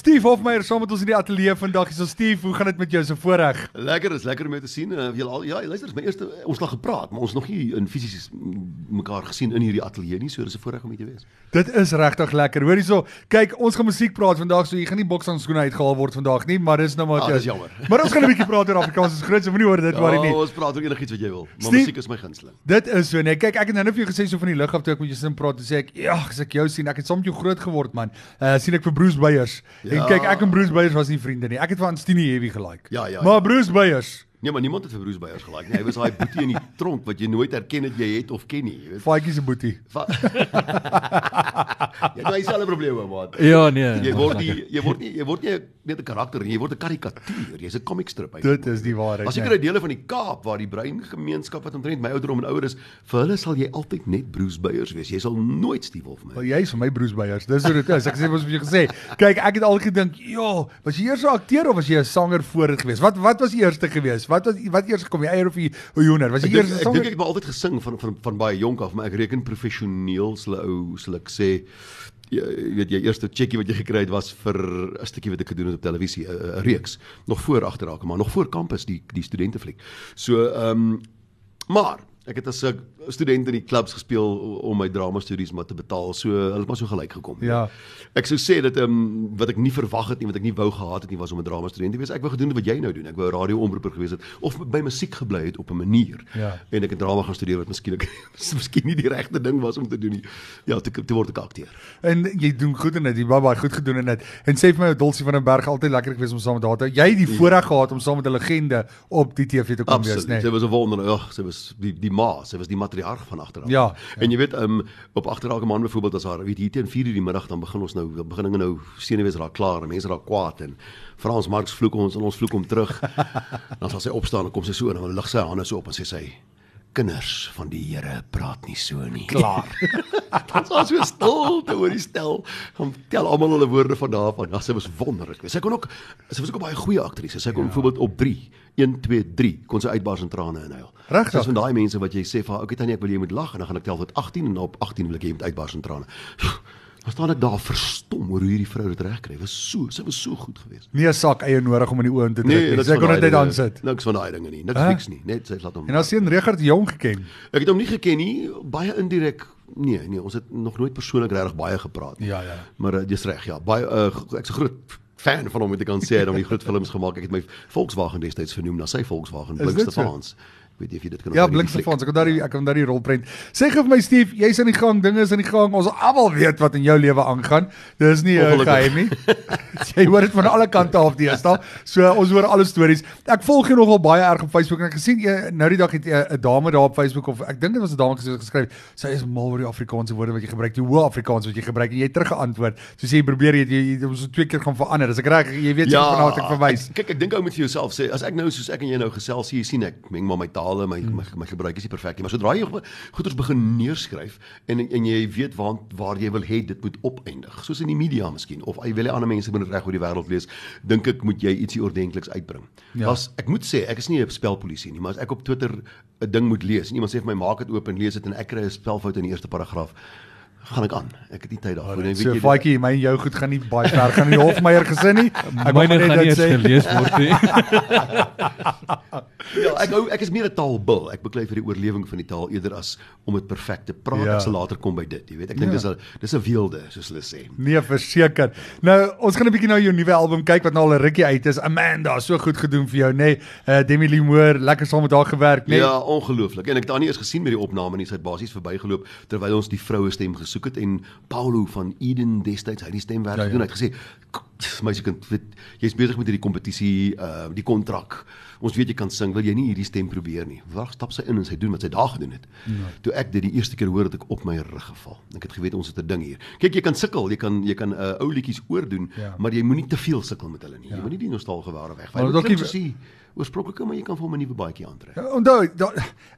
Steve Hofmeyer saam met ons in die ateljee vandag. So Steve, hoe gaan dit met jou so voorreg? Lekker, is lekker om jou te sien. Uh, jy al ja, luister, is my eerste ons het al gepraat, maar ons nog nie in fisies mekaar gesien in hierdie ateljee nie, so dis 'n voorreg om hier te wees. Dit is regtig lekker. Hoor hierso, kyk, ons gaan musiek praat vandag, so jy gaan nie bokshandskoene uitgehaal word vandag nie, maar dis nou maar ah, dis jammer. Maar ons gaan 'n bietjie praat oor Afrikaans se grootste, moenie hoor dit ja, worry nie. Ons praat oor enigiets wat jy wil, maar Steve, musiek is my gunsteling. Dit is so nee. Kyk, ek het nou net vir jou gesê so van die lug af toe ek met jou sin praat, sê ek, "Ja, as ek jou sien, ek het soms jou groot geword man." Uh sien ek vir Bruce Beyers. Ja. En kyk, ek en Bruce Beyers was nie vriende nie. Ek het van Stini Heavy gelike. Ja, ja, maar ja. Bruce Beyers Nee, maar niemand het vir Bruce Beyers gelyk nie. Hy was daai boetie in die tronk wat jy nooit herken het jy het of ken nie, jy weet. Faatjie se boetie. jy het dieselfde probleme, maat. Ja, nee. Jy word nie jy word nie jy word nie net 'n karakter nie, jy word 'n karikatuur. Jy's 'n comic strip uit. Dit is die waarheid. As jy kry dele van die Kaap waar die brein gemeenskap wat omtrent my ouderdom en ouer is, vir hulle sal jy altyd net Bruce Beyers wees. Jy sal nooit Steve Wolf my. Wel jy's vir my Bruce Beyers. Dis hoe dit is. Ek sê mos vir jou gesê. Kyk, ek het al gedink, "Ja, was jy eers 'n akteur of was jy 'n sanger voor dit gewees? Wat wat was die eerste gewees? Wat was wat eers kom jy eier of jy hoender? Was jy eers Ek dink ek het maar altyd gesing van van van baie jonk af, maar ek reken professioneel sal ou sal ek sê jy weet jy eerste checkie wat jy gekry het was vir 'n stukkie wat ek gedoen het op televisie 'n reeks nog voor agterraak maar nog voor kampus die die studentefliek. So ehm um, maar ek het as 'n student in die klubs gespeel om my drama studies maar te betaal. So hulle het maar so gelyk gekom. Ja. Ek sou sê dat ehm um, wat ek nie verwag het nie, wat ek nie wou gehad het nie was om 'n drama student te wees. Ek wou gedoen wat jy nou doen. Ek wou 'n radio-omroeper gewees het of by musiek gebly het op 'n manier. Ja. En ek het drama gaan studeer wat miskien ek miskien nie die regte ding was om te doen nie. Ja, te, te word 'n akteur. En jy doen goed in dit. Jy baie baie goed gedoen in dit. En sê vir my Dulcie van den Berg altyd lekker gewees om saam met haar te. Jy het die ja. voorreg gehad om saam met 'n legende op die TV te kom wees, nee. Sy was 'n wonder. Ag, sy was die die ma, sy was die matriarg van agteraf. Ja, ja. En jy weet, um, op agterraak 'n man byvoorbeeld as haar weet hier teen 4:00 die middag dan begin ons nou begin dinge nou senuwees raak klaar en mense raak kwaad en Frans Marx vloek ons en ons vloek hom terug. dan sal sy opstaan en kom sy so en dan lig sy hande so op en sê sy kinders van die Here praat nie so nie. Klaar. dan was so stil te oor die stel. Hom tel almal hulle woorde van daarvan. Ja, sy was wonderlik. Sy kon ook sy was ook baie goeie aktrise. Sy kon ja. byvoorbeeld op 3, 1 2 3 kon sy uitbars in trane inhuil. Regtig? Dis van daai mense wat jy sê vir, "Oké Tannie, ek wil jy moet lag" en dan gaan ek tel tot 18 en op 18 wil ek jy moet uitbars in trane. Dan staan ek daar verstom oor hoe hierdie vrou dit regkry. Was so, sy was so goed geweest. Nie 'n sak eie nodig om in die oë te trek nee. Sy kon net daar sit. Niks van daai dinge nie. Niks fiks nie. Net sy laat hom. En as sien Regard jong geken. Ek het hom nie geken nie, baie indirek. Nee, nee, ons het nog nooit persoonlik regtig baie gepraat nie. Ja, ja. Maar uh, dis reg, ja. Baie uh, ek's 'n groot fan van hom, moet ek kan sê, hy het hom die groot films gemaak. Ek het my Volkswagen destyds vernoem na sy Volkswagen Blinkste Fans. So? Weet jy of jy dit kan Ja, Blinkse Fonds. Ek kan daar ek kan daar die rolprent. Sê gou vir my Steve, jy's aan die gang, dinge is aan die gang. Ons almal weet wat in jou lewe aangaan. Dis nie 'n geheim nie. jy hoor dit van alle kante af deesdae. So ons hoor alle stories. Ek volg jou nogal baie erg op Facebook en ek gesien jy nou die dag het 'n dame daar op Facebook of ek dink dit was 'n dame gesê geskryf. Sy is mal oor die Afrikaanse woorde wat jy gebruik, die hoë Afrikaans wat jy gebruik en jy het teruggeantwoord. So sê jy probeer jy jy so twee keer gaan verander. Dis ek reg, jy weet ja, vanaand ek verwys. Kyk, ek dink ou moet vir jouself sê as ek nou soos ek en jy nou gesels, jy sien ek meng maar my tale, my hmm. my, my gebruik is nie perfek nie, maar sodra jy goeders begin neerskryf en en jy weet waar waar jy wil hê dit moet opeindig, soos in die media miskien of jy wil hê ander mense moet reg oor die wêreld lees, dink ek moet jy ietsie ordentliks uitbring. Ja. As ek moet sê, ek is nie 'n spelpolisie nie, maar as ek op Twitter 'n ding moet lees en iemand sê vir my maak dit oop en lees dit en ek kry 'n spelfout in die eerste paragraaf, gaan ek aan. Ek het nie tyd daarvoor nie. Weet jy, Faitjie, my en jou goed gaan nie baie ver gaan in die Hofmeyer gesin nie. Ek myne gaan nie gelees word nie. ja, ek hou ek is meer 'n taalbil. Ek beklei vir die oorlewing van die taal eerder as om dit perfek te praat. Ja. Ek sal later kom by dit, jy weet. Ek dink ja. dis 'n dis 'n weelde, soos hulle sê. Nee, verseker. Nou, ons gaan 'n bietjie na jou nuwe album kyk wat nou al 'n rukkie uit is. Amanda, so goed gedoen vir jou, nê? Nee. Uh Demi Lee Moore, lekker saam met haar gewerk, nê? Nee. Ja, ongelooflik. En ek het haar nie eens gesien met die opname nie. Sy het basies verbygeloop terwyl ons die vroue stem gesoek het en Paulo van Eden destyds hy die stemwerk ja, ja. gedoen. Hy het gesê meisiekind, weet jy's besig met hierdie kompetisie, uh die kontrak. Ons weet jy kan sing, wil jy nie hierdie stem probeer nie. Wag, stap sy in en sy doen wat sy daar gedoen het. Ja. Toe ek dit die eerste keer hoor het ek op my rug geval. Ek het geweet ons het 'n ding hier. Kyk, jy kan sukkel, jy kan jy kan uh ou liedjies oordoen, ja. maar jy moenie te veel sukkel met hulle nie. Ja. Jy moenie die nostalgie ware wegvat. Maar dalk jy oorspronklike maar jy kan vir hom 'n nuwe baadjie aantrek. Ja, onthou,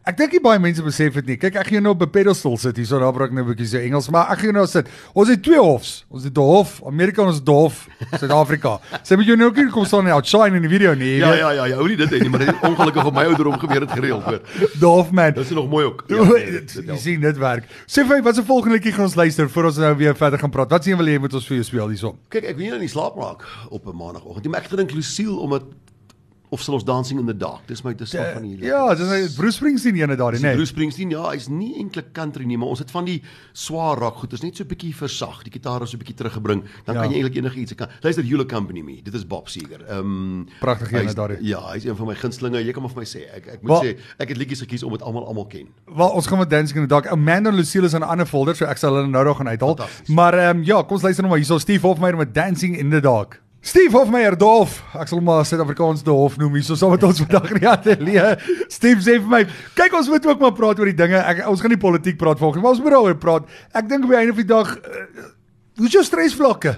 ek dink nie baie mense besef dit nie. Kyk, ek gaan jou nou op 'n pedestal sit hier, so daar praat ek nou 'n bietjie so Engels, maar ek gaan jou nou sit. Ons het twee hofs. Ons het die hof, Amerika ons het die hof Suid-Afrika. Sy moet jou nou ook nie kom staan en outshine in die video nie. Ja ja ja, jy hou nie dit nie, maar dit ongelukkig op my ouderdom gebeur het gereeld hoor. Dolfman. Dit is nog mooi ook. Ja, jy sien dit werk. Sê vir my, wat se volgende liedjie gaan ons luister voor ons nou weer verder gaan praat? Wat sien wil jy moet ons vir jou speel hierso? Kyk, ek wil nie in die slaap raak op 'n maandagooggend nie, maar ek gedink Lucille omdat of sal ons dancing in the dark. Dis my dis van hierdie. Ja, dis hy Bruce Springsteen ene daar, nee. Bruce Springsteen, ja, hy's nie eintlik country nie, maar ons het van die swaar rock goed. Dit is net so 'n bietjie versag. Die gitaar is so 'n bietjie teruggebring. Dan ja. kan jy eintlik enigiets kan. Luister, You Company Me. Dit is Bob Seger. Ehm um, pragtige ene daar. Ja, hy's een van my gunstelinge. Jy kan maar vir my sê. Ek ek moet well, sê, ek het liedjies gekies om dit almal almal ken. Wel, ons gaan met Dancing in the Dark. Amanda Lucille is in 'n ander folder, so ek sal hulle nou nog gaan uithaal. Maar ehm um, ja, kom ons luister nou maar hierso Steve Hofmeyer met Dancing in the Dark. Steve Hofmeyer Dorf, ek sal maar Suid-Afrikaans Dorf noem hier, so saam met ons vandag in die ateljee. Steve sê vir my, kyk ons moet ook maar praat oor die dinge. Ek ons gaan nie politiek praat volgens, maar ons moet daaroor praat. Ek dink op die einde van die dag, uh, hoe is jou stresvlakke?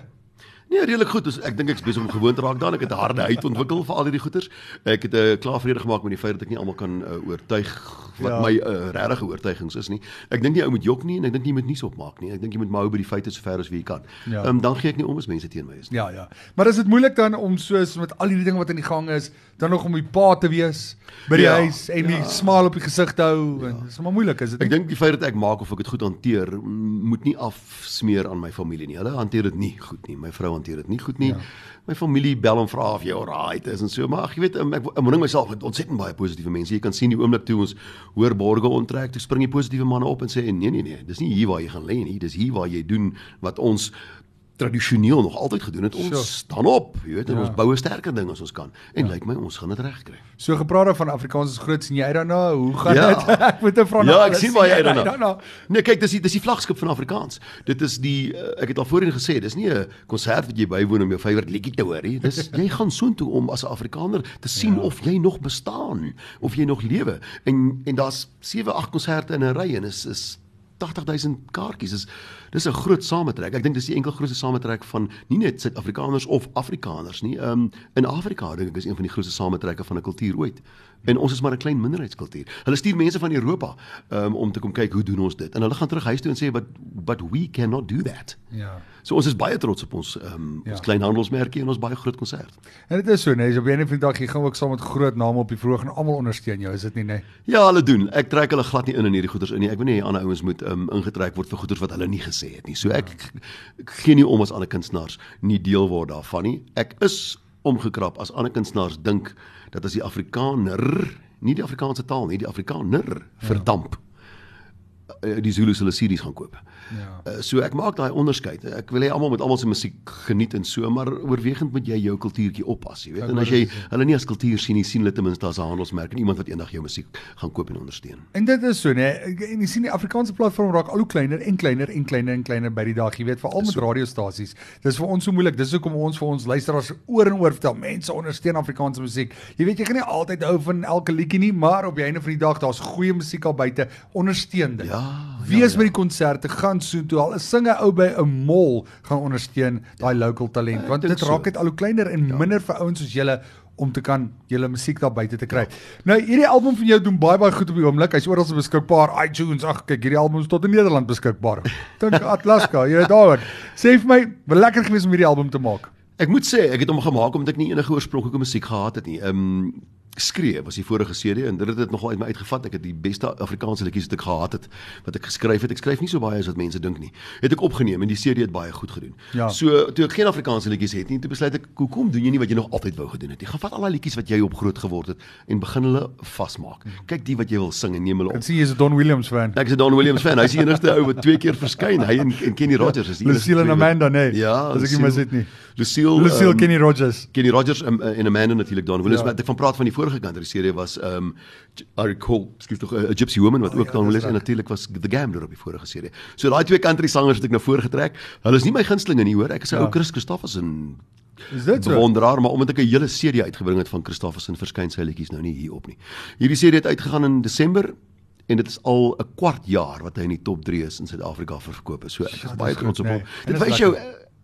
Nee, redelik goed. Dus ek dink ek's besig om gewoon te raak dan. Ek het 'n harde huid ontwikkel vir al hierdie goeters. Ek het 'n uh, klaar vrede gemaak met die feit dat ek nie almal kan uh, oortuig wat ja. my uh, regte oortuigings is nie. Ek dink nie ou moet jok nie en ek dink nie jy moet nuus opmaak nie. Ek dink jy moet maar hou by die feite so ver as wat jy kan. Ja. Um, dan gee ek nie om as mense teen my is nie. Ja, ja. Maar is dit moeilik dan om soos met al hierdie dinge wat in die gang is, dan nog om die pa te wees by die ja, huis en die ja. smaal op die gesig te hou ja. en dis maar moeilik is dit. Ek dink die feit dat ek maak of ek dit goed hanteer, moet nie afsmeer aan my familie nie. Hulle hanteer dit nie goed nie. My vrou hanteer dit nie goed nie. Ja. My familie bel en vra of jy alright is en so, maar ag jy weet ek omring myself met ontsettend baie positiewe mense. Jy kan sien die oomblik toe ons hoor borge onttrek, toe spring die positiewe manne op en sê nee nee nee, dis nie hier waar jy gaan lê nie, dis hier waar jy doen wat ons tradisioneel nog altyd gedoen het ons sure. staan op jy weet en ja. ons bou 'n sterker ding as ons kan en ja. lyk my ons gaan dit regkry. So gepraat van Afrikaans is groot sien jy daarna hoe gaan ja. dit? ek moet 'n vraag. Ja, ek sien baie daarna. Nee, kyk dis die, dis die vlaggenskap van Afrikaans. Dit is die uh, ek het al voorheen gesê, dis nie 'n konsert wat jy bywoon om jou favourite liedjie te hoor nie. Dis jy gaan soontoe om as 'n Afrikaner te sien ja. of jy nog bestaan, of jy nog lewe. En en daar's 7, 8 konserte in 'n ry en is is 80000 kaartjies is dis 'n groot sametrek. Ek dink dis die enkel grootste sametrek van nie net Suid-Afrikaners of Afrikaners nie. Ehm um, in Afrika dink ek is een van die grootste sametrekke van 'n kultuur ooit. En ons is maar 'n klein minderheidskultuur. Hulle stuur mense van Europa um, om te kom kyk hoe doen ons dit. En hulle gaan terug huis toe en sê but but we cannot do that. Ja. So ons is baie trots op ons um, ja. ons klein handelsmerkie en ons baie groot konsert. En dit is so, nee, op 'n of ander dag jy gaan ook saam met groot name op die vroeg en almal ondersteun jou, is dit nie, nee? Ja, hulle doen. Ek trek hulle glad nie in in hierdie goeders in nie. Ek wil nie ander ouens moet um, ingetrek word vir goeders wat hulle nie gesê het nie. So ek, ja. ek gee nie om as ander kunstenaars nie deel word daarvan nie. Ek is omgekrap as ander kunstenaars dink dat as die Afrikaner, nie die Afrikaanse taal nie, die Afrikaner ja. verdamp uh, die Zulu se series gaan koop. Ja. Uh, so ek maak daai onderskeid. Ek wil hê almal moet almal se musiek geniet en so, maar oorwegend moet jy jou kultuurtjie oppas, jy weet. En as jy hulle nie as kultuur sien nie, sien hulle ten minste as 'n handelsmerk en iemand wat eendag jou musiek gaan koop en ondersteun. En dit is so, nee. En jy sien die Afrikaanse platform raak al hoe kleiner en kleiner en kleiner en kleiner by die dag, jy weet, veral met so. radiostasies. Dis vir ons so moeilik. Dis hoekom ons vir ons luisteraars oor en oor vertel, mense ondersteun Afrikaanse musiek. Jy weet jy gaan nie altyd hou van elke liedjie nie, maar op die einde van die dag daar's goeie musiek al buite. Ondersteun dit. Ja. Wie is ja, ja. by die konserte gaan so toe al 'n singe ou by 'n mall gaan ondersteun daai local talent ja, want dit raak net so. al hoe kleiner en ja. minder vir ouens soos julle om te kan julle musiek daar buite te kry. Ja. Nou hierdie album van jou doen baie baie goed op die oomblik. Hy's oral beskikbaar. iTunes. Ag kyk, hierdie album is tot in Nederland beskikbaar. Dink Atlaska, jy weet daaroor. Sê vir my, wat lekker gewees om hierdie album te maak. Ek moet sê, ek het hom gemaak omdat ek nie enige oorspronklike musiek gehad het nie. Ehm um, skree was die vorige CD en dit het dit nogal uit my uitgevat. Ek het die beste Afrikaanse liedjies wat ek gehad het wat ek geskryf het. Ek skryf nie so baie as wat mense dink nie. Het ek opgeneem en die CD het baie goed gedoen. Ja. So toe ek geen Afrikaanse liedjies het nie, toe besluit ek, "Hoekom doen jy nie wat jy nog altyd wou gedoen het nie? Gaan vat al die liedjies wat jy op groot geword het en begin hulle vasmaak. Kyk die wat jy wil sing en neem hulle op." Ek sien jy's 'n Don Williams fan. Ek is 'n Don Williams fan. Hy is die enigste ou wat twee keer verskyn. Hy en, en Kenny Rogers is die enigste. Lucille en Amanda, nee. Ja, as ek nie mis dit nie. Lucille Lucille um, Kenny Rogers. Kenny Rogers en, en Amanda natuurlik Don Williams, ja. maar ek van praat van die vorige kant, die serie was um, I recall, skielik tog 'n Gypsy Woman wat oh, ook ja, dan Willis en natuurlik was The Gambler op die vorige serie. So daai twee country sangers het ek nou voorgetrek. Hulle is nie my gunstelinge nie, hoor. Ek is 'n ja. ou Chris Christofferson. Is dit so? Wonderaar, maar omdat ek 'n hele serie uitgebring het van Christofferson verskyn sy liedjies nou nie hier op nie. Hierdie serie het uitgegaan in Desember en dit is al 'n kwart jaar wat hy in die top 3 is in Suid-Afrika verkoop is. So ek is baie trots op hom. Nee. Dit wys jou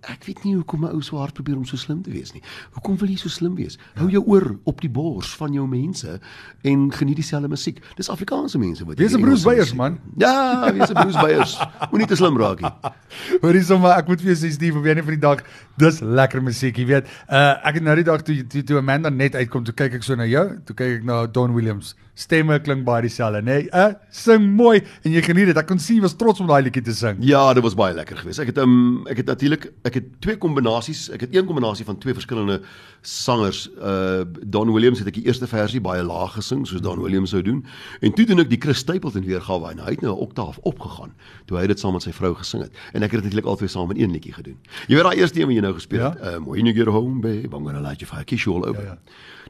ek weet nie hoekom 'n ou so hard probeer om so slim te wees nie. Hoekom wil jy so slim wees? Hou jou oor op die bors van jou mense en geniet dieselfde musiek. Dis Afrikaanse mense wat Wees 'n Bruce Beyers man. Ja, wees 'n Bruce Beyers. Moenie te slim raak nie. Hoorie sommer, ek moet vir jou sê Steve, op 'n van die dag, dis lekker musiek, jy weet. Uh ek het nou die dag toe toe, toe Amanda net uitkom, toe kyk ek so na jou, toe kyk ek na Don Williams stemme klink baie dieselfde, nê? Nee, uh sing mooi en jy geniet dit. Ek kon sien jy was trots om daai liedjie te sing. Ja, dit was baie lekker geweest. Ek het um ek het natuurlik ek het twee kombinasies, ek het een kombinasie van twee verskillende sangers. Uh Don Williams het ek die eerste versie baie laag gesing soos Don Williams sou doen. En toe doen ek die Chris Stapleton weergawe en hy het nou 'n oktaaf opgegaan toe hy dit saam met sy vrou gesing het. En ek het dit natuurlik albei saam in een liedjie gedoen. Jy weet daai eerste een wat jy nou gespeel het, ja? um when you get home babe, I'm to light you fire kiss you all over. Ja, ja.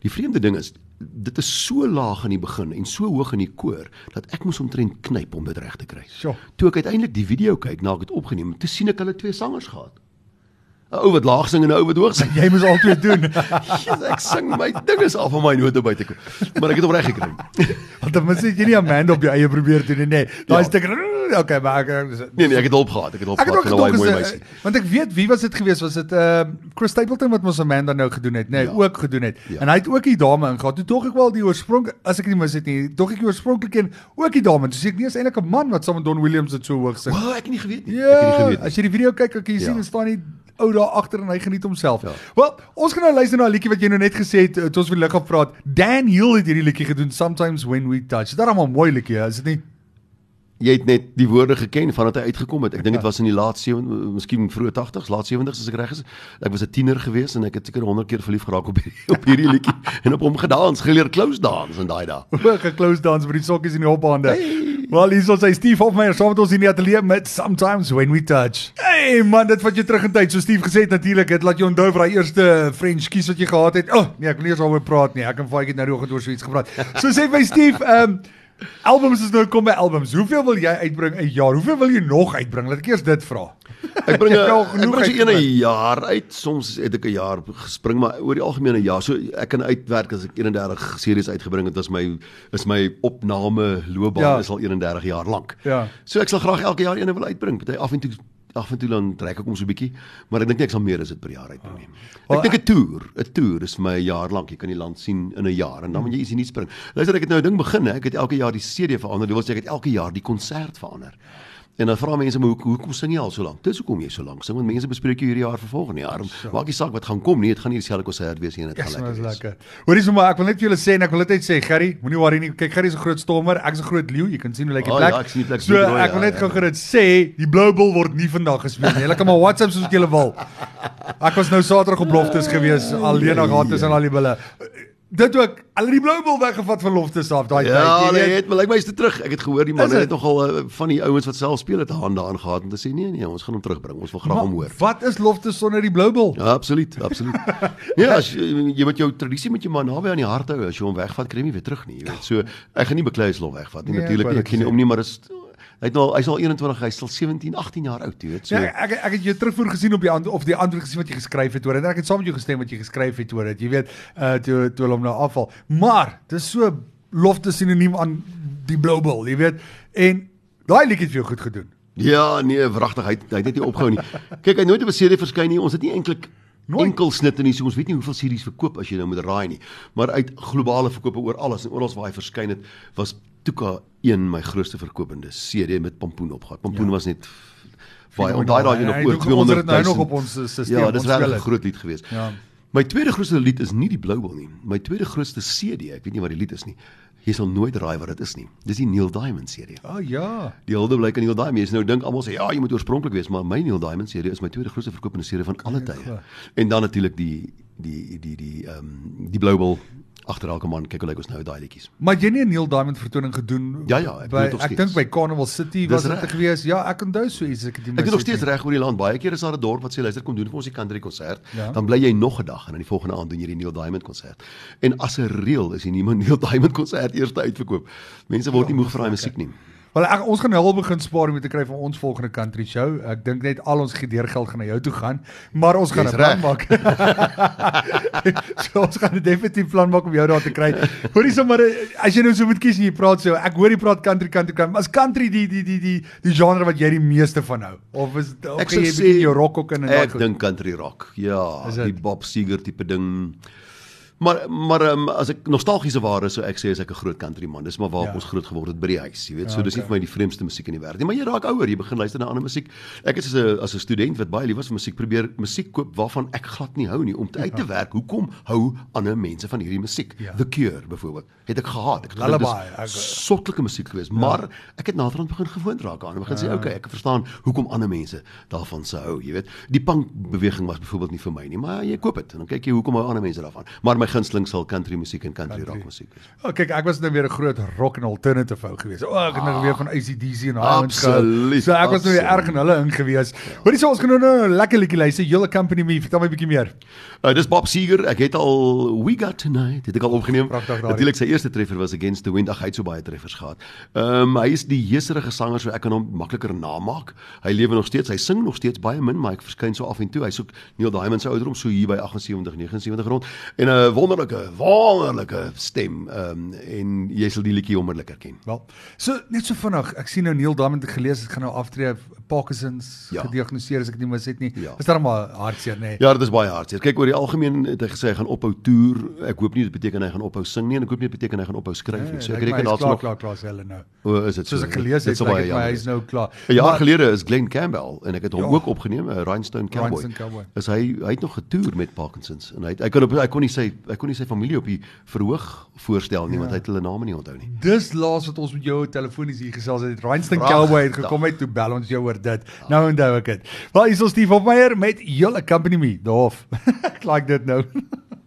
Die vreemde ding is dit is so laag in die begin en so hoog in die koor dat ek moes omtrent knyp om dit reg te kry. Toe ek uiteindelik die video kyk na ek dit opgeneem, toe sien ek hulle twee sangers gehad. 'n Ou wat laag sing en 'n ou wat hoog sing. Jy moet altyd doen. Jesus, ek sing my ding is af van my note buite kom. Maar ek het hom reg gekry. Want dan moet jy nie Amanda op jou eie probeer doen nie. Daai ja. stuk okay, maar ek Nee nee, ek het hulp gehad. Ek het hulp gehad. Ek het ook mooi meisie. Want ek weet wie was dit geweest? Was dit uh Chris Stapleton wat ons Amanda nou gedoen het, nê, nee, ja. ook gedoen het. Ja. En hy het ook die dame ingegaan. Toe tog ek wel die oorsprong as ek nie mis het nie, tog ek die oorspronklik een ook die dame. Sê ek nee, is eintlik 'n man wat saam met Don Williams dit so hoog sing. Wow, ek het nie geweet nie. Ja, ek het nie geweet nie. As jy die video kyk, kan jy ja. sien en staan hy ou daar agter en hy geniet homself. Ja. Wel, ons gaan nou luister na 'n liedjie wat jy nou net gesê het, het ons vir lig gepraat. Dan Hill het hierdie liedjie gedoen Sometimes When We Touch. Dit is darem 'n mooi liedjie, is dit nie? Jy het net die woorde geken vandat hy uitgekom het. Ek dink dit ja. was in die laat 70, miskien vroeë 80s, laat 70s as ek reg is. Ek was 'n tiener gewees en ek het seker 100 keer verlief geraak op hierdie op hierdie liedjie en op hom gedans, geleer close dance in daai dae. Ook 'n close dance met die sokkies in die hopbande. Hey. Wel, hier is ons Steve Hofmeyer saam met ons in die ateljee met Sometimes When We Touch. Hey man, dit wat jy terug in tyd, so Steve gesê het natuurlik, dit laat jy onthou vir daai eerste French kies wat jy gehad het. O, oh, nee, ek wil nie eens daaroor praat nie. Ek en Faik het nou die oggend oor so iets gepraat. So sê my Steve, ehm um, Albums is nou kom by albums. Hoeveel wil jy uitbring 'n jaar? Hoeveel wil jy nog uitbring? Laat ek eers dit vra. Ek bring genoeg uit 'n jaar uit. Soms het ek 'n jaar gespring, maar oor die algemeen 'n jaar. So ek kan uitwerk as ek 31 series uitgebring het, as my is my opname loopbaan ja. is al 31 jaar lank. Ja. So ek sal graag elke jaar een wil uitbring. Party af en toe af en toe dan trek ek hom so 'n bietjie, maar ek dink nie ek sal meer as dit per jaar uitbring nie. Oh. Ek dink 'n toer, 'n toer is vir my 'n jaar lank. Jy kan die land sien in 'n jaar en dan moet jy iets nie spring. Luister, ek het nou 'n ding begin, hè. Ek het elke jaar die CD verander. Dit wil sê ek het elke jaar die konsert verander. En dan vra mense my hoe hoekom sing jy al so lank? Dis hoekom jy so lank sing want mense bespreek jy hierdie jaar vir volgende jaar. Maak nie saak wat gaan kom nie, dit gaan nie dieselfde konsert wees nie en dit gaan lekker. Dis lekker. Hoorie sommer, ek wil net vir julle sê en ek wil net sê Gerry, moenie worry nie. Kyk, Gerry is 'n groot stormer, ek is 'n groot leeu. Jy kan sien hoe lyk die plek. Oh, ja, ek sien die plek. So rooi, ek wil net ja, gou ja. gerus sê, die Blue Bull word nie vandag gespeel nie. Julle kan maar WhatsApp soos wat julle wil. Ek was nou Saterdag op beloftes gewees, alleen na gehad is en al die bulle dit ook al die blou bal weggevat van loftes af daai ja, tyd. Ja, hulle het maar lyk my is dit terug. Ek het gehoor die manne het nogal uh, van die ouens wat self speel het hande aangehad om te sê nee nee, ons gaan hom terugbring. Ons wil graag hom hoor. Wat is loftes sonder die blou bal? Ja, absoluut, absoluut. ja, as jy, jy met jou tradisie met jou man naby aan die hart hou, as jy hom wegvat, kry jy nie weer terug nie, jy weet. So ek gaan nie beklei as hom wegvat nie. Nee, Natuurlik nie. Ek gee nie om nie, maar is Hy het nou hy's al 21, hy's al 17, 18 jaar oud, jy weet. So ja, ek ek het jou terugvoer gesien op die antwoord of die antwoord gesien wat jy geskryf het oor en ek het saam met jou gestem wat jy geskryf het oor dit. Jy weet, uh toe toe hom nou afval. Maar dis so lofte sinoniem aan die Blue Bull, jy weet. En daai liedjie het vir jou goed gedoen. Ja, nee, wragtig, hy hy het net nie opgehou nie. Kyk, hy het nooit op 'n serie verskyn nie. Ons het nie eintlik Nooit. enkel snitte nie. So ons weet nie hoeveel series verkoop as jy nou moet raai nie. Maar uit globale verkope oor alles en oral waar hy verskyn het, was Tuka een my grootste verkopende CD met Pampoen opgehad. Pampoen ja. was net baie en daai daai nog oor 200 nou nog op ons stelsel. Ja, dis regtig 'n groot lied geweest. Ja. My tweede grootste lied is nie die Blue Ball nie. My tweede grootste CD, ek weet nie wat die lied is nie. Jy sal nooit raai wat dit is nie. Dis die Neil Diamond serie. O oh, ja. Die hulde blyk aan Neil Diamond. Jy nou dink almal sê ja, jy moet oorspronklik wees, maar my Neil Diamond serie is my tweede grootste verkopende serie van alle tye. En dan natuurlik die die die die ehm um, die Blue Ball agter elke man kyk hoe lyk ons nou daai liedjies. Maar jy nie 'n Neil Diamond vertoning gedoen Ja ja, ek by, ek dink by Carnival City was dit gewees. Ja, ek onthou so iets ek het Ek het nog steeds reg oor die land. Baie keer is daar 'n dorp wat sê luister kom doen vir ons die country konsert. Ja. Dan bly jy nog 'n dag en dan die volgende aand doen jy die Neil Diamond konsert. En as 'n reël is jy nie meer Neil Diamond konsert eers uitverkoop. Mense word ja, nie moeg vir daai musiek nie. Wel ek, ons gaan nou al begin spaar om te kry vir ons volgende country show. Ek dink net al ons gedeergeld gaan na jou toe gaan, maar ons gaan 'n plan maak. so ons gaan 'n definitief plan maak om jou daar te kry. Hoorie sommer as jy nou so moet kies en jy praat so, ek hoor jy praat country country country. As country die die die die die genre wat jy die meeste van hou of is of ek jy sê, bietjie jou rock ook in en daai Ek dink country rock. Ja, Is die? Bob Seger tipe ding. Maar maar um, as ek nostalgiese ware sou ek sê as ek 'n groot country man. Dis maar waar Ja. ja. ons groot geword het by die huis, jy weet. Ja, So dis nie okay. vir my die vreemdste musiek in die wêreld nie, maar jy raak ouer, jy begin luister na ander musiek. Ek is as 'n as 'n student wat baie lief was vir musiek, probeer musiek koop waarvan ek glad nie hou nie om te uit te werk. Hoekom hou ander mense van hierdie musiek? Ja. The Cure byvoorbeeld. Het ek gehaat. Ek het gedink dis sottelike musiek geweest, maar ek het naderhand begin gewoond raak aan en begin sê, okay, ek verstaan hoekom ander mense daarvan sou hou, jy weet. Die punk beweging was byvoorbeeld nie vir my nie, maar jy koop dit en dan kyk jy hoekom hou ander mense daarvan. Maar my gunsteling sal country musiek en country, Country. rock musiek wees. Oh, kyk, ek was nou weer 'n groot rock en alternative ou gewees. O, oh, ek het nou weer van ACDC en gehou. Absoluut, So ek was nou weer erg in hulle in gewees. Hoorie so ons gaan nou nou 'n lekker liedjie luister. Julle company me, vertel my 'n bietjie meer. Uh, dis Bob Seger. Ek het al We Got Tonight het ek al opgeneem. Natuurlik sy eerste treffer was Against the Wind. Ag, hy het so baie treffers gehad. Ehm um, hy is die heeserige sanger so ek kan hom makliker namaak. Hy lewe nog steeds. Hy sing nog steeds baie min, maar hy verskyn so af en toe. Hy soek Neil Diamond se ouderdom so hier by 78, 79 rond en 'n wonderlike, wonderlike stem. Ehm um, en jy sal die liedjie onmiddellik herken. Wel. So net so vinnig. Ek sien nou Neil Diamond het gelees dit gaan nou aftree Parkinson's Ja. gediagnoseer as ek dit nie mis het nie. Ja. Is daar maar hartseer nê? Nee. Ja, dit is baie hartseer. Kyk oor die algemeen het hy gesê hy gaan ophou toer. Ek hoop nie dit beteken hy gaan ophou sing nie en ek hoop nie dit beteken hy gaan ophou skryf nie. So ek reken daar's nog klaar klaar hulle nou. O, is dit so? Soos ek gelees het, baie my jammer hy's nou klaar. 'n Jaar Maar- gelede is Glenn Campbell en ek het hom Ja. ook opgeneem, 'n Rhinestone Cowboy. Rhinestone Cowboy. Is hy hy het nog getoer met Parkinsons en hy hy kon op hy kon nie sy hy kon nie sy familie op die verhoog voorstel nie Ja. want hy het hulle name nie onthou nie. Dis laas wat ons met jou telefonies hier gesels het. Rhinestone. Cowboy het gekom het toe bel ons jou oor dit. Nou onthou ek dit. Wel, hier is ons Steve Hofmeyer met julle company me, Doof. ek like dit nou.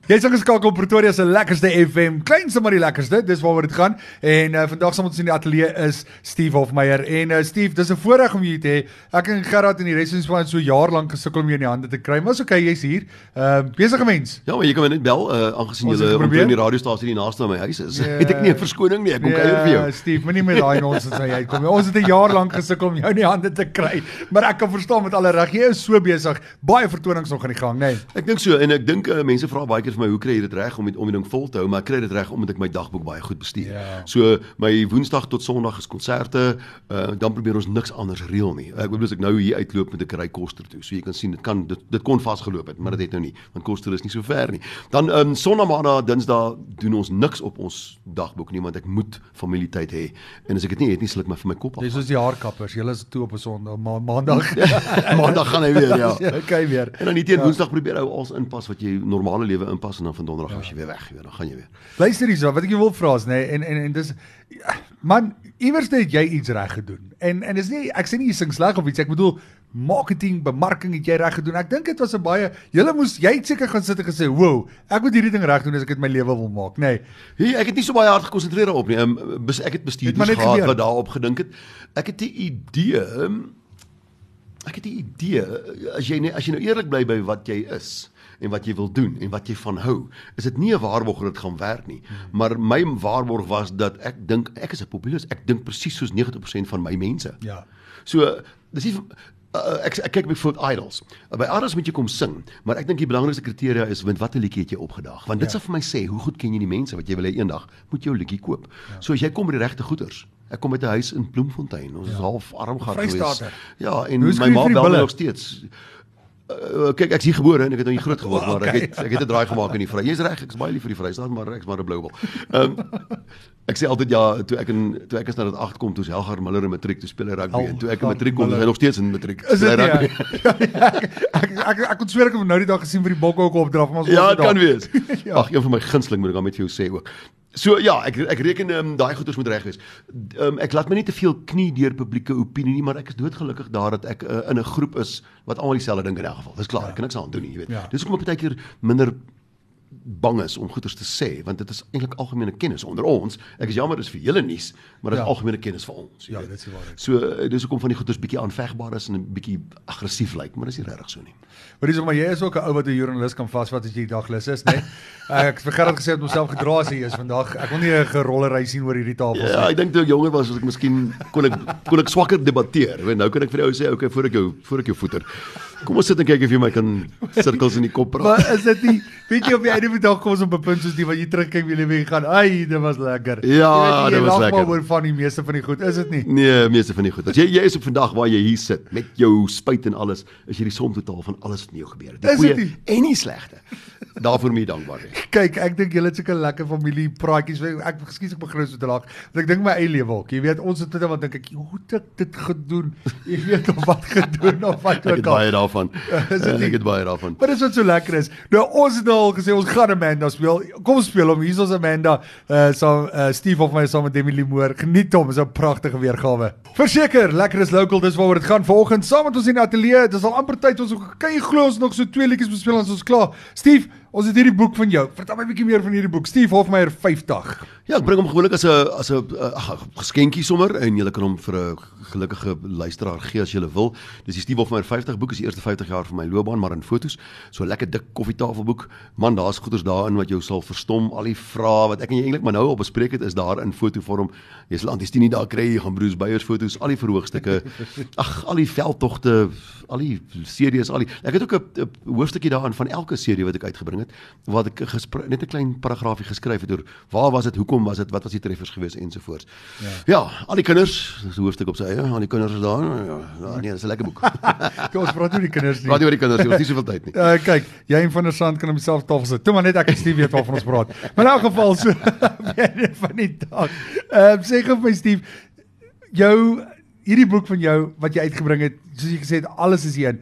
Jy's ingeskakel op Pretoria se lekkerste FM, kleinste maar die lekkerste. Dis waaroor dit gaan. En uh, vandag saam met ons in die ateljee is Steve Hofmeyer. En uh, Steve, dis 'n voorreg om jou te hê. Ek en Gerard en die res van ons het so jaar lank gesukkel om jou in die hande te kry. Maar is okay, jy's hier. Uh besige mens. Ja, maar jy kan my net bel uh, aangesien geprobeer. omtrent die radiostasie die naaste aan my huis is. Ja. het ek nie 'n verskoning nie. Ek kom kuier vir jou. Steve, moenie met daai nonsens aan jy uitkom. nie. Ons het 'n jaar lank gesukkel om jou in die hande te kry, maar ek kan verstaan met alle reg. Jy is so besig. Baie vertonings nog aan die gang, né? Nee. Ek dink so en ek dink uh, mense vra baie keer vir my hoe kry jy dit reg om dit om die ding vol te hou, maar ek kry dit reg omdat ek my dagboek baie goed bestuur. Ja. So my Woensdag tot Sondag is konserte, uh, dan probeer ons niks anders reël nie. Ek bedoel as ek nou hier uitloop met 'n kry koster toe. So jy kan sien dit kan dit, dit kon vasgeloop het, maar dit het nou nie, want koster is nie so ver nie. Dan ehm um, Sondag, Maandag, Dinsdag doen ons niks op ons dagboek nie want ek moet familietyd hê. En as ek dit nie het nie, sal ek maar vir my kop af. Dis soos die haarkappers. Julle is toe op 'n Sondag, ma Maandag. Maandag gaan hy weer, ja. okay weer. En dan nie teen Woensdag probeer ou als inpas wat jy normale lewe inpas en dan van Donderdag as jy weer weg, jy weet, dan gaan jy weer. Luister hierso, wat ek jou wil vra is nê nee, en en en dis ja, man, iewers het jy iets reg gedoen. En en dis nie ek sê nie jy sing sleg of iets, ek bedoel marketing, bemarking het jy reg gedoen. Ek dink dit was 'n baie julle moes jy het seker gaan sit en gesê, "Wow, ek moet hierdie ding reg doen as ek dit my lewe wil maak." Nee. Hey, ek het nie so baie hard gekonsentreer daarop nie. Um, bes, ek het Het bestuurders net gehad gebeur. wat daarop gedink het. Ek het 'n idee. um, Ek het 'n idee as jy net as jy nou eerlik bly by wat jy is en wat jy wil doen en wat jy van hou, is dit nie 'n waarborg dat dit gaan werk nie. Maar my waarborg was dat ek dink ek is 'n populis. Ek dink presies soos 90% van my mense. Ja. So dis nie uh, ek ek kyk byvoorbeeld idols. By idols moet jy kom sing, maar ek dink die belangrikste kriteria is want watter liedjie het jy opgedag? Want dit Ja. sal vir my sê hoe goed ken jy die mense wat jy wil hê eendag moet jou liedjie koop. Ja. So as jy kom met die regte goeders. Ek kom uit 'n huis in Bloemfontein. Ons ja. is half arm gehad gewees. Vrystater. Ja, en my ma bel my nog steeds. Uh, kyk ek's hier gebore en ek het nou hier groot geword, maar ek Okay. het ek het 'n draai gemaak in die Vry. Jy's reg, ek's baie lief vir die Vrystaat, maar ek's maar 'n blou bal. Ehm um, ek sê altyd ja, toe ek in toe ek is na dit 8 kom, toe Helgar Miller in matriek, toe speel hy rugby en toe ek in matriek kom, is hy nog steeds in matriek. Is dit hy nie? rugby. Ja, ek ek ek ek kon sweer ek het hom nou die dag gesien vir die bokke ook opdraf, maar ons Ja, dit kan wees. Ja. Ag, een van my gunsteling moet ek dan met jou sê ook. So ja, ek ek reken um, daai goeders moet reg wees. Um, ek laat my nie te veel knie deur publieke opinie nie, maar ek is doodgelukkig daar dat ek uh, in 'n groep is wat almal dieselfde dink in elk geval. Dis klaar, ek kan niks aan doen nie, jy weet. Ja. Dis hoekom ek baie keer minder bang is om goeters te sê want dit is eintlik algemene kennis onder ons. Ek is jammer dis vir julle nuus, maar dit is Ja. algemene kennis vir ons. Ja, weet. dit is die waarheid. So eh, dis hoekom van die goeters bietjie aanvegbaar is en 'n bietjie aggressief lyk, maar dis nie regtig so nie. Maar dis maar jy is ook 'n ou wat 'n joernalis kan vasvat as jy daglus is, né? Nee? Ek het vir Gerard gesê dat homself gedra as hy is vandag. Ek wil nie 'n gerollery sien oor hierdie tafel Ja, nie. ek dink toe ek jonger was, was ek miskien kon ek kon ek swakker debatteer. Weet, nou kan ek vir die ou sê, okay, voor ek jou voor ek jou voeter. Kom ons sit en kyk of jy my kan sirkels in die kop praat. Maar is dit nie jy op die einde die dag kom ons op 'n punt soos die wat jy terugkyk wie jy gaan, "Ai, dit was lekker." Ja, dit was lekker. maar oor van die meeste van die goed, is dit nie? Nee, meeste van die goed. As jy jy is op vandag waar jy hier sit met jou spyt en alles, is jy die som totaal van alles wat met jou gebeur het. Die goeie en die slegte. Daarvoor moet jy dankbaar wees. Kyk, ek dink julle het sulke lekker familie praatjies. Ek ekskuus ek begin so te lag. Want ek dink my eie lewe ook. Jy weet, ons het dit wat dink ek, hoe het ek dit gedoen? Jy weet of wat gedoen of wat Ek het ook al. baie daarvan. Is dit nie? Ek het baie daarvan. Maar dis wat so lekker is. Nou ons het nou al gesê ons gaan Amanda speel. Kom speel hom. Hier is ons Amanda. Uh saam uh, Steve of my saam met Demi Limoor. Geniet hom. Dis 'n pragtige weergawe. Verseker, lekker is local. Dis waaroor dit gaan vanoggend. Saam met ons in die ateljee. Dis al amper tyd ons kan jy glo ons nog so twee liedjies bespeel ons is klaar. Steve, ons het hierdie boek van jou. Vertel my 'n bietjie meer van hierdie boek. Steve Hofmeyer 50. Ja, ek bring hom gewoonlik as 'n as 'n geskenkie sommer en jy kan hom vir 'n gelukkige luisteraar gee as jy wil. Dis die Steve Hofmeyer 50 boek, is die eerste 50 jaar van my loopbaan, maar in fotos. So 'n lekker dik koffietafelboek. Man, daar's goeders daarin wat jou sal verstom. Al die vrae wat ek en jy eintlik maar nou al bespreek het, is daar in fotovorm. Jy sal antistini daar kry, jy gaan Bruce Beyers foto's, al die verhoogstukke. Ag, al die veldtogte, al die series, al die Ek het ook 'n hoofstukkie daarin van elke serie wat ek uitgebring het, wat ek gespre- net 'n klein paragraafie geskryf het oor waar was dit, hoekom was dit, wat was die treffers geweest ensovoorts. Ja. ja, al die kinders, dis 'n hoofstuk op sy eie, al die kinders is daar. Ja, ja nee, dis 'n lekker boek. Kom ons praat oor die kinders nie. Praat oor die kinders, jy het nie soveel tyd nie. Uh, kyk, jy en van der Sand kan op dieselfde tafel sit. Toe maar net ek en Steve weet waarvan ons praat. Maar in elk geval so van die dag. Ehm uh, sê gou vir my Steve, jou hierdie boek van jou wat jy uitgebring het, soos jy gesê het, alles is hierin.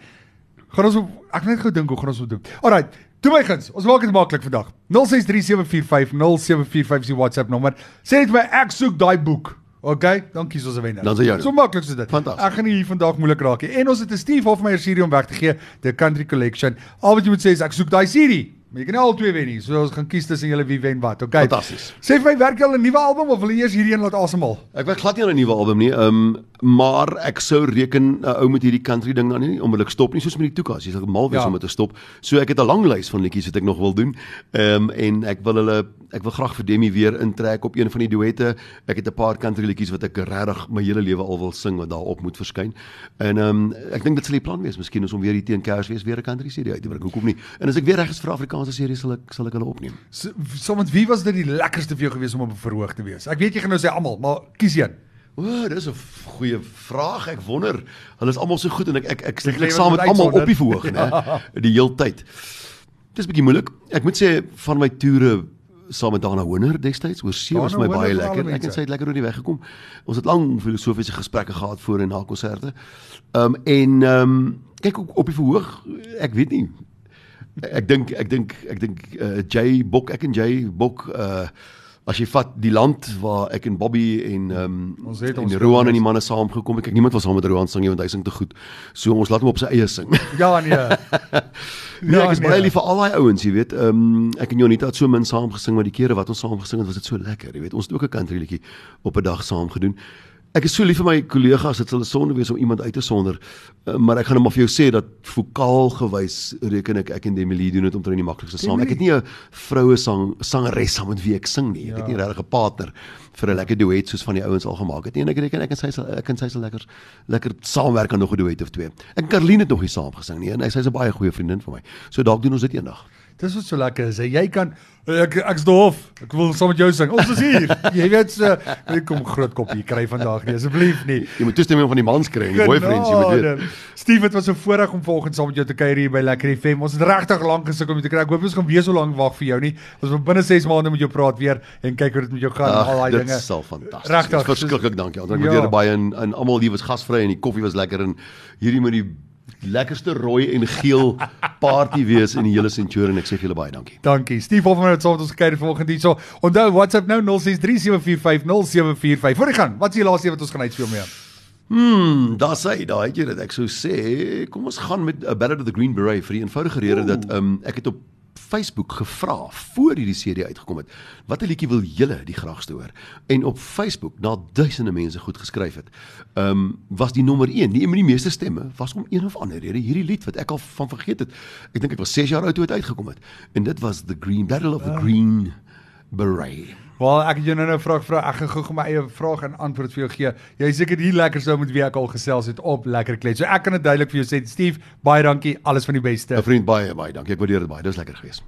Gaan ons op, ek net gou dink hoe gaan ons dit doen. Alraai, toe my guns. Ons maak dit maklik vandag. 0637450745 is die WhatsApp nommer. Sê net vir my ek soek daai boek. OK, dankie soos 'n wenner. Dan. So maklik so dit. Fantasties. Ek gaan nie hier vandag moeilik raak nie. En ons het 'n Steve Hofmeyer serie om weg te gee, The Country Collection. Al wat jy moet sê is ek soek daai serie. Maar jy kan nie al twee wen nie. So ons gaan kies tussen julle wie wen wat. OK. Fantasties. Sê vir my, werk jy al 'n nuwe album of wil jy eers hierdie een laat asemhaal? Ek werk glad nie aan 'n nuwe album nie. Ehm um, maar ek sou reken 'n ou met hierdie country ding dan nie onmiddellik stop nie soos met die toekas. Jy sal mal wees Ja. om dit te stop. So ek het 'n lang lys van liedjies wat ek nog wil doen. Ehm um, en ek wil hulle ek wil graag vir Demi weer intrek op een van die duette. Ek het 'n paar country liedjies wat ek regtig my hele lewe al wil sing wat daarop moet verskyn. En ehm um, ek dink dit sal die plan wees. Miskien is om weer hier teen Kersfees weer 'n country serie uit te bring. Hoekom nie? En as ek weer reg is vir Afrikaanse series sal ek sal ek hulle opneem. So, so met wie was dit die lekkerste vir jou gewees om op 'n verhoog te wees? Ek weet jy gaan nou sê almal, maar kies een. O, oh, dis 'n goeie vraag. Ek wonder. Hulle is almal so goed en ek ek ek Ek ek, saam met almal op die verhoog, né? Die heeltyd. Dis bietjie moeilik. Ek moet sê van my toere saam met Dana Hoender destyds oor see was my baie vir alle lekker. Ek en sy het lekker oor die weg gekom. Ons het lang filosofiese gesprekke gehad voor en na konserte. Ehm um, en ehm um, kyk ook op die verhoog, ek weet nie. Ek dink ek dink ek dink uh, Jay Bok, ek en Jay Bok uh as jy vat die land waar ek en Bobby en ehm um, Ons het en ons Roan en die manne saamgekom. Ek kyk niemand was saam met Roan sing nie want hy sing te goed. So ons laat hom op sy eie sing. Ja nee. Nee, ek is baie lief vir al daai ouens, jy weet. Ehm um, ek en Jonita het so min saam gesing, maar die kere wat ons saam gesing het, was dit so lekker, jy weet. Ons het ook 'n country liedjie op 'n dag saam gedoen. Ek is so lief vir my kollegas, dit sal 'n sonde wees om iemand uit te sonder, uh, maar ek gaan net maar vir jou sê dat vokaal gewys reken ek ek en Demi doen dit omtrent die maklikste saam. Ek het nie 'n vroue sang sangeres saam met wie ek sing nie. Ek het nie regtig 'n partner vir 'n lekker duet soos van die ouens al gemaak het nie. En ek reken ek en sy sal ek en sy sal lekker lekker saamwerk aan nog 'n duet of twee. Ek en Karline het nog nie saam gesing nie en sy's 'n baie goeie vriendin van my. So dalk doen ons dit eendag. Dis wat so lekker is. Hè. Jy kan ek ek's doof. Ek wil saam met jou sing. Ons is hier. Jy weet so, ek kom groot koppie kry vandag nie asseblief nie. Jy moet toestemming van die mans kry en die boyfriends, jy moet weet. Steve, dit was so voorreg om vanoggend saam met jou te kuier hier by Lekker FM. Ons het regtig lank gesukkel om jou te kry. Ek hoop ons gaan weer so lank wag vir jou nie. Ons wil binne 6 maande met jou praat weer en kyk hoe dit met jou gaan en al daai dit dinge. sal fantasties. Regtig. Verskriklik dankie. Ons Ja. waardeer dit baie en en almal hier was gasvry en die koffie was lekker en hierdie met die lekkerste rooi en geel party wees in die hele Centurion. Ek sê vir julle baie dankie. Dankie. Steve Hofman het saam met ons gekuier vanoggend hierso. Onthou WhatsApp nou 0637450745. Voor jy gaan, wat is die laaste wat ons gaan uitspeel mee? Hmm, daar sê daar het jy dit. Ek sou sê, kom ons gaan met A Ballad of the Green Beret vir die eenvoudige rede dat ehm um, ek het op Facebook gevra voor hierdie CD uitgekom het. Watter liedjie wil julle die graagste hoor? En op Facebook na duisende mense goed geskryf het. Ehm um, was die nommer 1, nie met die meeste stemme, was om een of ander rede hierdie lied wat ek al van vergeet het. Ek dink ek was 6 jaar oud toe dit uitgekom het. En dit was The Green Battle of the Green Beret. Wel, ek het jou nou 'n vraag vra. Ek gaan gou my eie vraag en antwoord vir jou gee. Jy seker hier lekker sou met wie ek al gesels het op Lekker Klets. So ek kan dit duidelik vir jou sê, Steve, baie dankie. Alles van die beste. 'n Vriend baie baie dankie. Ek waardeer dit baie. Dis lekker geweest.